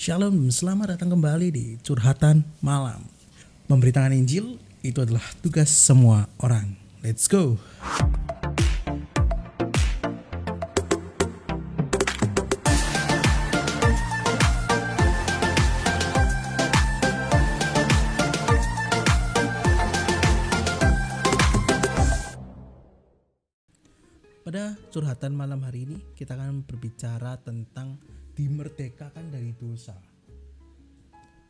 Shalom, selamat datang kembali di Curhatan Malam. Memberitakan Injil itu adalah tugas semua orang. Let's go. Pada curhatan malam hari ini kita akan berbicara tentang dimerdekakan dari dosa.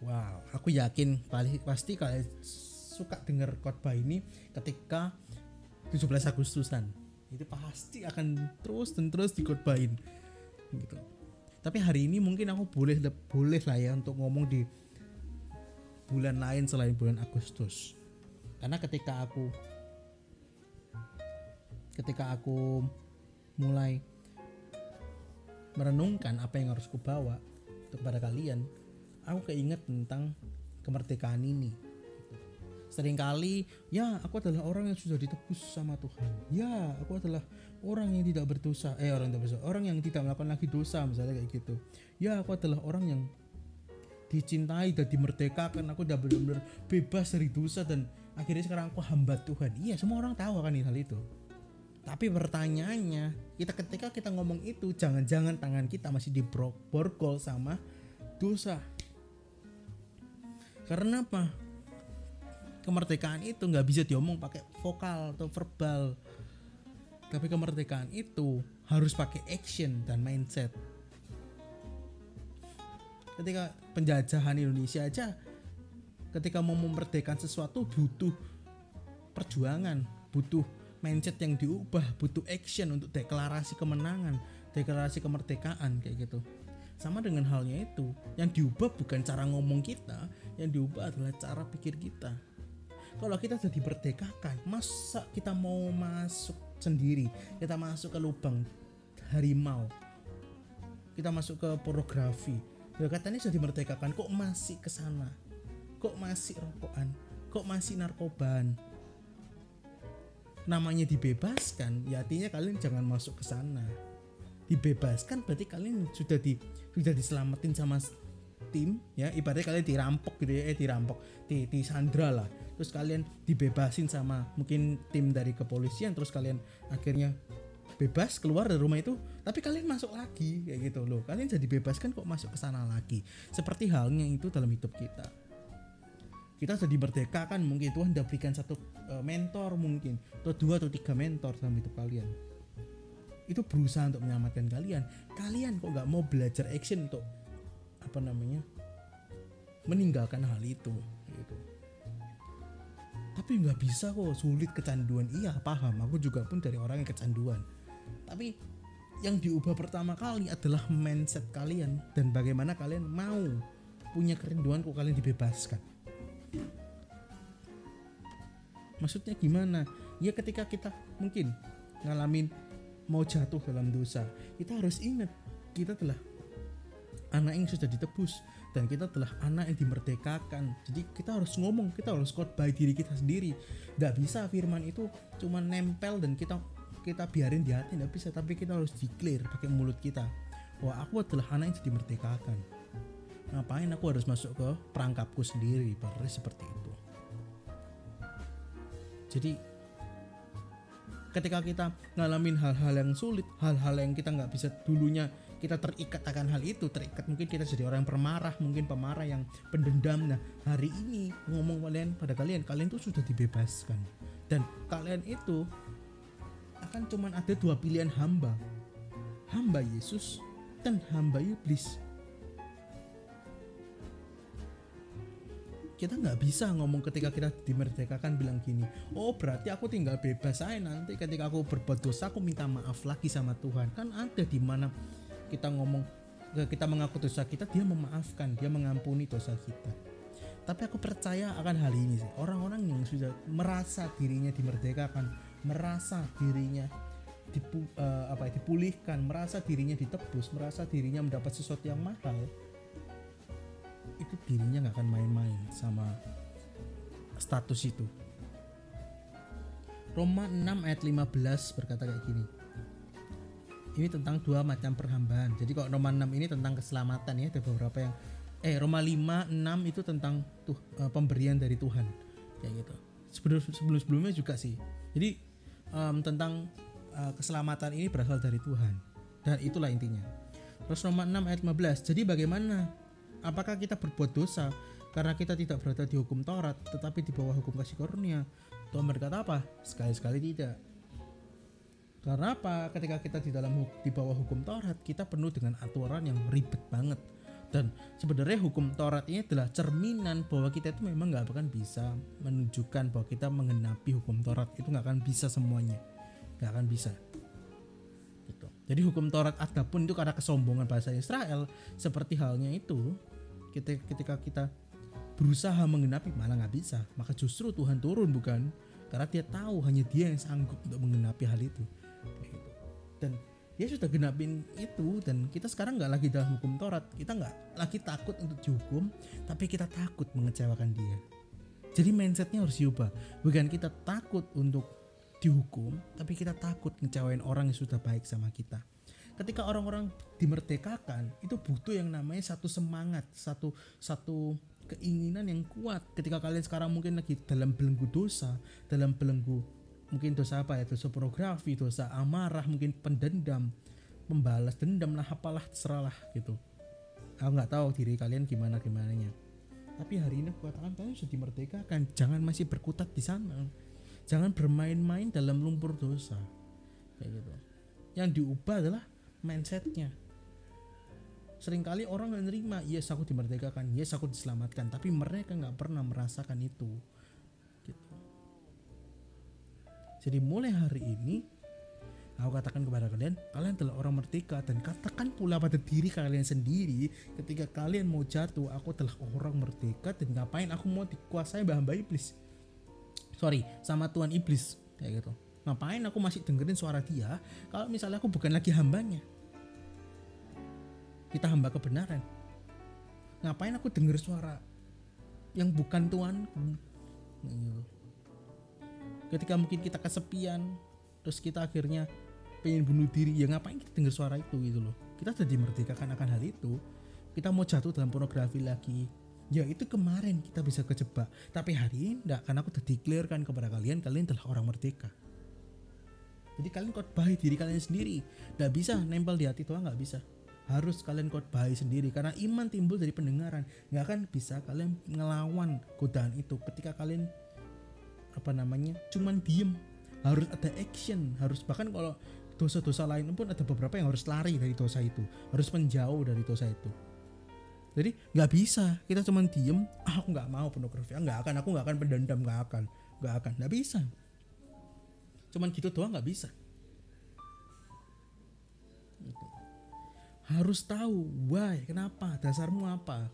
Wow, aku yakin pasti kalian suka dengar khotbah ini ketika 17 Agustusan. Itu pasti akan terus dan terus dikhotbahin gitu. Tapi hari ini mungkin aku boleh boleh lah ya untuk ngomong di bulan lain selain bulan Agustus. Karena ketika aku ketika aku mulai merenungkan apa yang harus kubawa kepada kalian, aku keinget tentang kemerdekaan ini. Seringkali, ya aku adalah orang yang sudah ditebus sama Tuhan. Ya, aku adalah orang yang tidak berdosa. Eh, orang yang tidak berdosa. Orang yang tidak melakukan lagi dosa, misalnya kayak gitu. Ya, aku adalah orang yang dicintai dan dimerdekakan. Aku udah benar-benar bebas dari dosa dan akhirnya sekarang aku hamba Tuhan. Iya, semua orang tahu akan hal itu. Tapi pertanyaannya, kita ketika kita ngomong itu, jangan-jangan tangan kita masih diborgol sama dosa. Karena apa? Kemerdekaan itu nggak bisa diomong pakai vokal atau verbal. Tapi kemerdekaan itu harus pakai action dan mindset. Ketika penjajahan Indonesia aja, ketika mau memerdekakan sesuatu butuh perjuangan, butuh mindset yang diubah butuh action untuk deklarasi kemenangan deklarasi kemerdekaan kayak gitu. Sama dengan halnya itu yang diubah bukan cara ngomong kita yang diubah adalah cara pikir kita. Kalau kita sudah diperdekakan masa kita mau masuk sendiri? Kita masuk ke lubang harimau. Kita masuk ke pornografi. Ya katanya sudah dimerdekakan kok masih ke sana? Kok masih rokokan? Kok masih narkoban namanya dibebaskan ya artinya kalian jangan masuk ke sana. Dibebaskan berarti kalian sudah di sudah diselamatin sama tim ya. Ibaratnya kalian dirampok gitu ya eh dirampok di, di sandra lah. Terus kalian dibebasin sama mungkin tim dari kepolisian terus kalian akhirnya bebas keluar dari rumah itu tapi kalian masuk lagi kayak gitu loh. Kalian jadi bebaskan kok masuk ke sana lagi. Seperti halnya itu dalam hidup kita kita sudah dimerdekakan mungkin Tuhan sudah berikan satu uh, mentor mungkin atau dua atau tiga mentor dalam hidup kalian. Itu berusaha untuk menyelamatkan kalian. Kalian kok nggak mau belajar action untuk apa namanya meninggalkan hal itu gitu. Tapi nggak bisa kok sulit kecanduan. Iya paham. Aku juga pun dari orang yang kecanduan. Tapi yang diubah pertama kali adalah mindset kalian dan bagaimana kalian mau punya kerinduan kok kalian dibebaskan maksudnya gimana? Ya ketika kita mungkin ngalamin mau jatuh dalam dosa kita harus ingat kita telah anak yang sudah ditebus dan kita telah anak yang dimerdekakan. Jadi kita harus ngomong kita harus by diri kita sendiri. Nggak bisa firman itu cuma nempel dan kita kita biarin di hati nggak bisa. Tapi kita harus declare pakai mulut kita. Wah aku adalah anak yang dimerdekakan ngapain aku harus masuk ke perangkapku sendiri? Berarti seperti itu. Jadi ketika kita ngalamin hal-hal yang sulit hal-hal yang kita nggak bisa dulunya kita terikat akan hal itu terikat mungkin kita jadi orang yang pemarah mungkin pemarah yang pendendam. Nah hari ini ngomong kalian pada kalian kalian tuh sudah dibebaskan. Dan kalian itu akan cuman ada dua pilihan hamba. Hamba Yesus dan hamba iblis kita nggak bisa ngomong ketika kita dimerdekakan bilang gini oh berarti aku tinggal bebas saya nanti ketika aku berbuat dosa aku minta maaf lagi sama Tuhan. Kan ada di mana kita ngomong kita mengaku dosa kita dia memaafkan dia mengampuni dosa kita. Tapi aku percaya akan hal ini sih. Orang-orang yang sudah merasa dirinya dimerdekakan merasa dirinya dipu, uh, apa dipulihkan merasa dirinya ditebus merasa dirinya mendapat sesuatu yang mahal itu dirinya nggak akan main-main sama status itu Roma 6 ayat 15 berkata kayak gini ini tentang dua macam perhambaan. Jadi kalau Roma 6 ini tentang keselamatan ya, ada beberapa yang eh Roma 5 6 itu tentang tuh uh, pemberian dari Tuhan. Kayak gitu. Sebelum sebelum-sebelumnya juga sih. Jadi um, tentang uh, keselamatan ini berasal dari Tuhan. Dan itulah intinya. Terus Roma 6 ayat 15. Jadi bagaimana? Apakah kita berbuat dosa karena kita tidak berada di hukum Taurat tetapi di bawah hukum kasih karunia? Tuhan berkata apa? Sekali-sekali tidak karena apa? Ketika kita di dalam di bawah hukum Taurat, kita penuh dengan aturan yang ribet banget. Dan sebenarnya hukum Taurat ini adalah cerminan bahwa kita itu memang nggak akan bisa menunjukkan bahwa kita mengenapi hukum Taurat itu nggak akan bisa semuanya, nggak akan bisa. Gitu. Jadi hukum Taurat adapun itu karena kesombongan bahasa Israel, seperti halnya itu, ketika, ketika kita berusaha mengenapi malah nggak bisa, maka justru Tuhan turun bukan? Karena dia tahu hanya dia yang sanggup untuk mengenapi hal itu. Dan dia sudah genapin itu dan kita sekarang nggak lagi dalam hukum Taurat. Kita nggak lagi takut untuk dihukum tapi kita takut mengecewakan dia. Jadi mindsetnya harus diubah. Bukan kita takut untuk dihukum tapi kita takut ngecewain orang yang sudah baik sama kita ketika orang-orang dimerdekakan itu butuh yang namanya satu semangat satu satu keinginan yang kuat. Ketika kalian sekarang mungkin lagi dalam belenggu dosa dalam belenggu mungkin dosa apa ya dosa pornografi dosa amarah mungkin pendendam membalas dendam lah apalah terserah gitu. Aku nggak tahu diri kalian gimana gimana nya tapi hari ini aku katakan kalian sudah dimerdekakan. Jangan masih berkutat di sana. Jangan bermain-main dalam lumpur dosa. Kayak gitu. Yang diubah adalah mindsetnya sering kali orang nggak nerima yes aku dimerdekakan yes aku diselamatkan tapi mereka nggak pernah merasakan itu Jadi mulai hari ini aku katakan kepada kalian, kalian telah orang merdeka dan katakan pula pada diri kalian sendiri ketika kalian mau jatuh, aku telah orang merdeka dan ngapain aku mau dikuasai hamba iblis. Sorry, sama Tuhan iblis kayak gitu. Ngapain aku masih dengerin suara dia kalau misalnya aku bukan lagi hambanya. Kita hamba kebenaran. Ngapain aku denger suara yang bukan Tuhanku? Gitu ketika mungkin kita kesepian terus kita akhirnya pengen bunuh diri ya ngapain kita dengar suara itu gitu loh kita sudah dimerdekakan akan hal itu kita mau jatuh dalam pornografi lagi ya itu kemarin kita bisa kejebak tapi hari ini enggak karena aku sudah kan kepada kalian kalian telah orang merdeka jadi kalian khotbahi diri kalian sendiri. Nggak bisa nempel di hati Tuhan nggak bisa. Harus kalian khotbahi sendiri karena iman timbul dari pendengaran. Nggak akan bisa kalian ngelawan godaan itu. Ketika kalian apa namanya cuman diem harus ada action harus bahkan kalau dosa-dosa lain pun ada beberapa yang harus lari dari dosa itu harus menjauh dari dosa itu. Jadi nggak bisa kita cuman diem ah, aku nggak mau pornografi nggak akan aku nggak akan pendendam nggak akan nggak akan. Nggak bisa cuman gitu doang nggak bisa gitu. harus tahu why kenapa dasarmu apa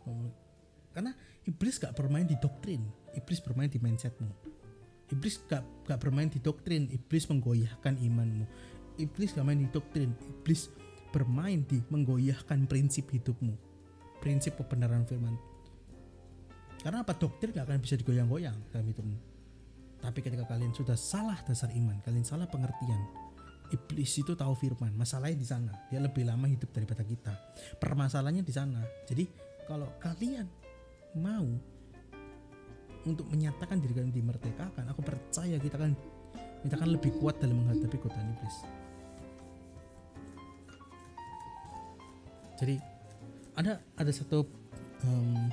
karena iblis gak bermain di doktrin iblis bermain di mindsetmu Iblis gak, gak bermain di doktrin, iblis menggoyahkan imanmu. Iblis gak main di doktrin, iblis bermain di menggoyahkan prinsip hidupmu. Prinsip kebenaran firman. Karena apa doktrin gak akan bisa digoyang-goyang dalam hidupmu. Tapi ketika kalian sudah salah dasar iman, kalian salah pengertian, iblis itu tahu firman. Masalahnya di sana, dia lebih lama hidup daripada kita. Permasalahannya di sana. Jadi kalau kalian mau untuk menyatakan diri kalian dimerdekakan aku percaya kita kan kita akan lebih kuat dalam menghadapi godaan iblis jadi ada ada satu um,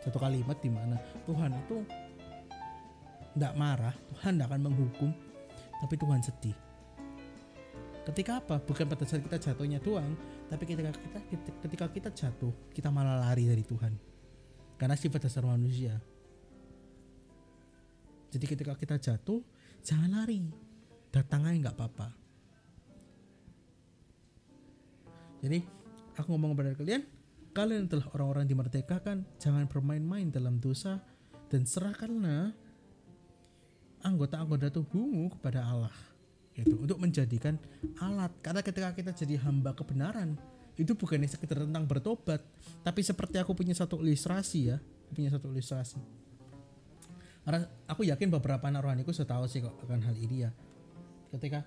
satu kalimat di mana Tuhan itu tidak marah Tuhan tidak akan menghukum tapi Tuhan sedih ketika apa bukan pada saat kita jatuhnya doang tapi ketika kita ketika kita jatuh kita malah lari dari Tuhan karena sifat dasar manusia jadi ketika kita jatuh, jangan lari. Datang aja nggak apa-apa. Jadi aku ngomong kepada kalian, kalian telah orang-orang dimerdekakan, jangan bermain-main dalam dosa dan serahkanlah anggota-anggota tubuhmu kepada Allah. Gitu, untuk menjadikan alat. Karena ketika kita jadi hamba kebenaran, itu bukan sekedar tentang bertobat, tapi seperti aku punya satu ilustrasi ya, punya satu ilustrasi karena aku yakin beberapa anak rohaniku sudah tahu sih kok akan hal ini ya ketika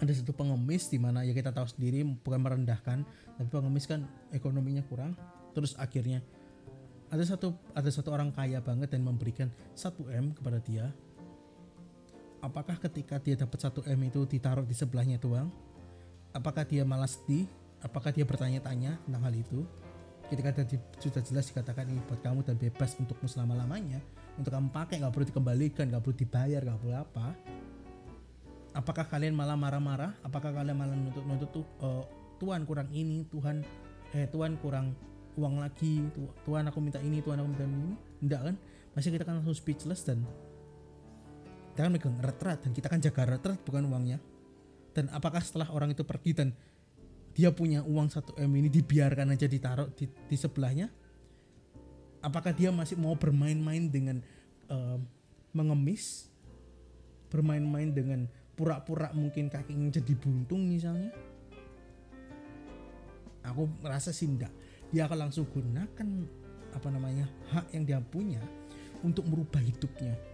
ada satu pengemis di mana ya kita tahu sendiri bukan merendahkan tapi pengemis kan ekonominya kurang terus akhirnya ada satu ada satu orang kaya banget dan memberikan 1 m kepada dia apakah ketika dia dapat 1 m itu ditaruh di sebelahnya doang apakah dia malas di apakah dia bertanya-tanya tentang hal itu? Ketika tadi sudah jelas dikatakan ini buat kamu dan bebas untukmu selama lamanya untuk kamu pakai nggak perlu dikembalikan nggak perlu dibayar nggak perlu apa. Apakah kalian malah marah-marah? Apakah kalian malah nuntut nuntut tuh uh, Tuhan kurang ini Tuhan eh Tuhan kurang uang lagi Tuhan aku minta ini Tuhan aku minta ini? Enggak kan? Masih kita kan langsung speechless dan kita kan megang retret dan kita kan jaga retret bukan uangnya. Dan apakah setelah orang itu pergi dan dia punya uang 1 M ini dibiarkan aja ditaruh di, di sebelahnya? Apakah dia masih mau bermain-main dengan uh, mengemis? Bermain-main dengan pura-pura mungkin kakinya jadi buntung misalnya? Aku merasa sih enggak. Dia akan langsung gunakan apa namanya hak yang dia punya untuk merubah hidupnya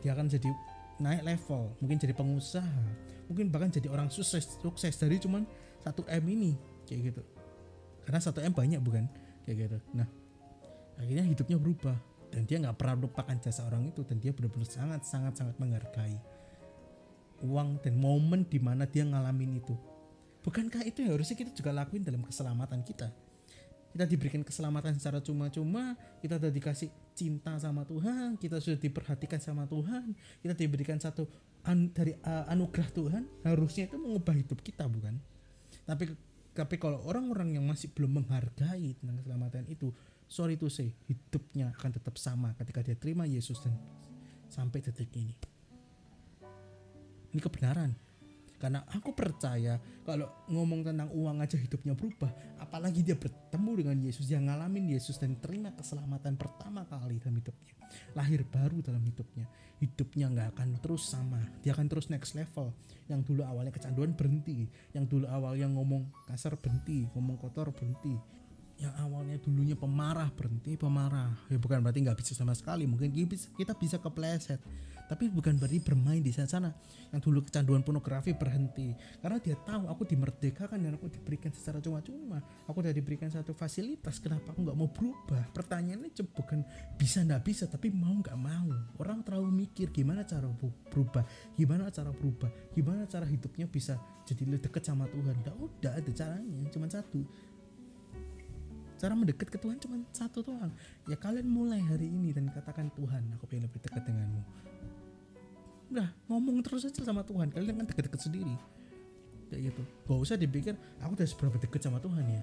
dia akan jadi naik level mungkin jadi pengusaha mungkin bahkan jadi orang sukses sukses dari cuman satu m ini kayak gitu karena satu m banyak bukan kayak gitu nah akhirnya hidupnya berubah dan dia nggak pernah lupakan jasa orang itu dan dia benar-benar sangat sangat sangat menghargai uang dan momen di mana dia ngalamin itu. Bukankah itu yang harusnya kita juga lakuin dalam keselamatan kita? Kita diberikan keselamatan secara cuma-cuma, kita sudah dikasih cinta sama Tuhan, kita sudah diperhatikan sama Tuhan, kita diberikan satu an dari uh, anugerah Tuhan, harusnya itu mengubah hidup kita, bukan? Tapi tapi kalau orang-orang yang masih belum menghargai tentang keselamatan itu, sorry to say, hidupnya akan tetap sama ketika dia terima Yesus dan sampai detik ini ini kebenaran karena aku percaya kalau ngomong tentang uang aja hidupnya berubah apalagi dia bertemu dengan Yesus yang ngalamin Yesus dan terima keselamatan pertama kali dalam hidupnya. Lahir baru dalam hidupnya. Hidupnya nggak akan terus sama. Dia akan terus next level. Yang dulu awalnya kecanduan berhenti. Yang dulu awal yang ngomong kasar berhenti. Ngomong kotor berhenti. Yang awalnya dulunya pemarah berhenti pemarah. Ya bukan berarti nggak bisa sama sekali. Mungkin kita bisa kepleset tapi bukan berarti bermain di sana. Yang dulu kecanduan pornografi berhenti. Karena dia tahu aku dimerdekakan dan aku diberikan secara cuma-cuma. Aku sudah diberikan satu fasilitas kenapa aku nggak mau berubah? Pertanyaannya bukan bisa nggak bisa tapi mau nggak mau. Orang terlalu mikir gimana cara berubah gimana cara berubah gimana cara hidupnya bisa jadi lebih dekat sama Tuhan. Nggak udah ada caranya cuma satu. Cara mendekat ke Tuhan cuma satu doang. Ya kalian mulai hari ini dan katakan Tuhan aku pengen lebih dekat denganmu udah ngomong terus aja sama Tuhan. Kalian kan deket-deket sendiri. Kayak gitu. Gak usah dipikir aku udah seberapa deket sama Tuhan ya.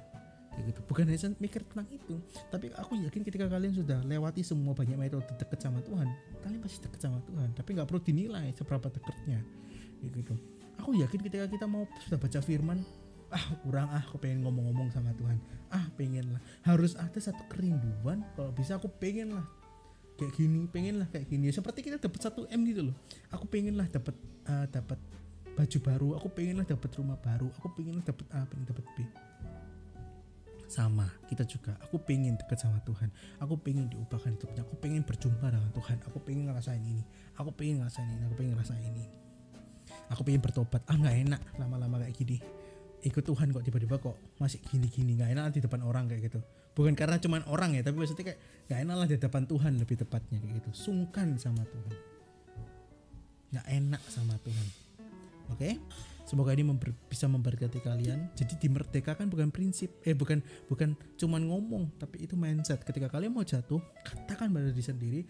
Kayak gitu. Bukan hanya mikir tentang itu tapi aku yakin ketika kalian sudah lewati semua banyak metode deket sama Tuhan kalian pasti deket sama Tuhan. Tapi nggak perlu dinilai seberapa deketnya. Kayak gitu. Aku yakin ketika kita mau sudah baca firman ah kurang ah aku pengen ngomong-ngomong sama Tuhan. Ah pengen lah harus ada satu kerinduan kalau bisa aku pengen lah kayak gini pengen lah kayak gini seperti kita dapat satu m gitu loh aku pengen lah dapat uh, dapat baju baru aku pengen lah dapat rumah baru aku pengen lah dapat A pengen dapat B sama kita juga aku pengen dekat sama Tuhan aku pengen diubahkan hidupnya aku pengen berjumpa dengan Tuhan aku pengen ngerasain ini aku pengen ngerasain ini aku pengen ngerasain ini aku pengen bertobat ah nggak enak lama-lama kayak gini ikut Tuhan kok tiba-tiba kok masih gini-gini nggak enak di depan orang kayak gitu bukan karena cuman orang ya tapi maksudnya kayak gak enak lah di depan Tuhan lebih tepatnya kayak gitu. Sungkan sama Tuhan. Nggak enak sama Tuhan. Oke? Okay? semoga ini member, bisa memberkati kalian. Jadi dimerdekakan bukan prinsip eh bukan bukan cuman ngomong tapi itu mindset. Ketika kalian mau jatuh katakan pada diri sendiri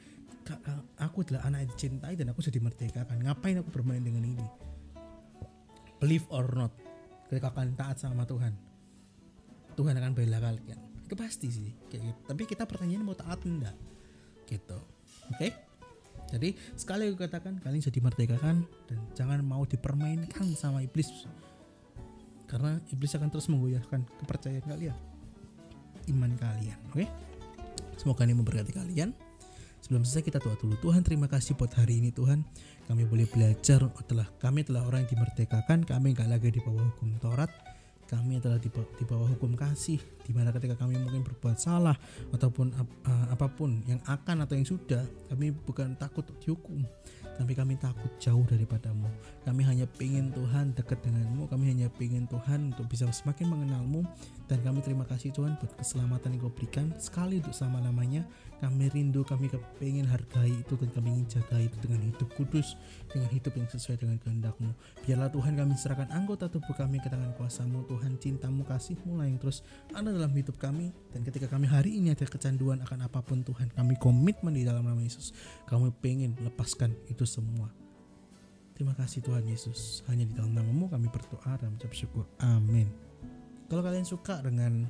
aku adalah anak yang dicintai dan aku sudah dimerdekakan. Ngapain aku bermain dengan ini? Believe or not ketika kalian taat sama Tuhan Tuhan akan bela kalian itu pasti sih kayak gitu tapi kita pertanyaan mau taat enggak gitu oke okay? jadi sekali aku katakan kalian sudah dimerdekakan dan jangan mau dipermainkan sama iblis karena iblis akan terus menggoyahkan kepercayaan kalian iman kalian oke okay? semoga ini memberkati kalian Sebelum selesai kita doa dulu. Tuhan terima kasih buat hari ini Tuhan. Kami boleh belajar telah kami telah orang yang dimerdekakan. Kami nggak lagi di bawah hukum Taurat. Kami bawah, di bawah hukum kasih di mana ketika kami mungkin berbuat salah ataupun ap- uh, apa pun yang akan atau yang sudah kami bukan takut dihukum. Tapi kami takut jauh daripadamu. Kami hanya pengen Tuhan dekat denganmu. Kami hanya pengen Tuhan untuk bisa semakin mengenalmu. Dan kami terima kasih Tuhan buat keselamatan yang kau berikan sekali untuk selama-lamanya. Kami rindu kami kepengen hargai itu dan kami ingin jaga itu dengan hidup kudus dengan hidup yang sesuai dengan kehendakmu. Biarlah Tuhan kami serahkan anggota tubuh kami ke tangan kuasamu. Tuhan cintamu kasihmu lah yang terus ada dalam hidup kami dan ketika kami hari ini ada kecanduan akan apa pun Tuhan kami komitmen di dalam nama Yesus kami pengen lepaskan itu semua Terima kasih Tuhan Yesus. Hanya di dalam namamu kami berdoa dan mengucap syukur. Amin. Kalau kalian suka dengan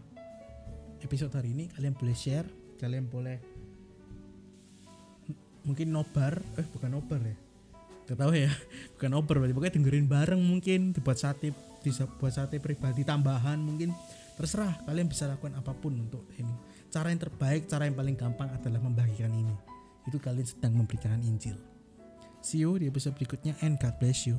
episode hari ini, kalian boleh share, kalian boleh mungkin nobar, eh bukan nobar ya. Gak tahu ya, bukan nobar berarti pokoknya dengerin bareng mungkin dibuat sate bisa buat sate pribadi tambahan mungkin terserah kalian bisa lakukan apa pun untuk ini. Cara yang terbaik, cara yang paling gampang adalah membagikan ini. Itu kalian sedang memberikan Injil. See you di episode berikutnya and God bless you.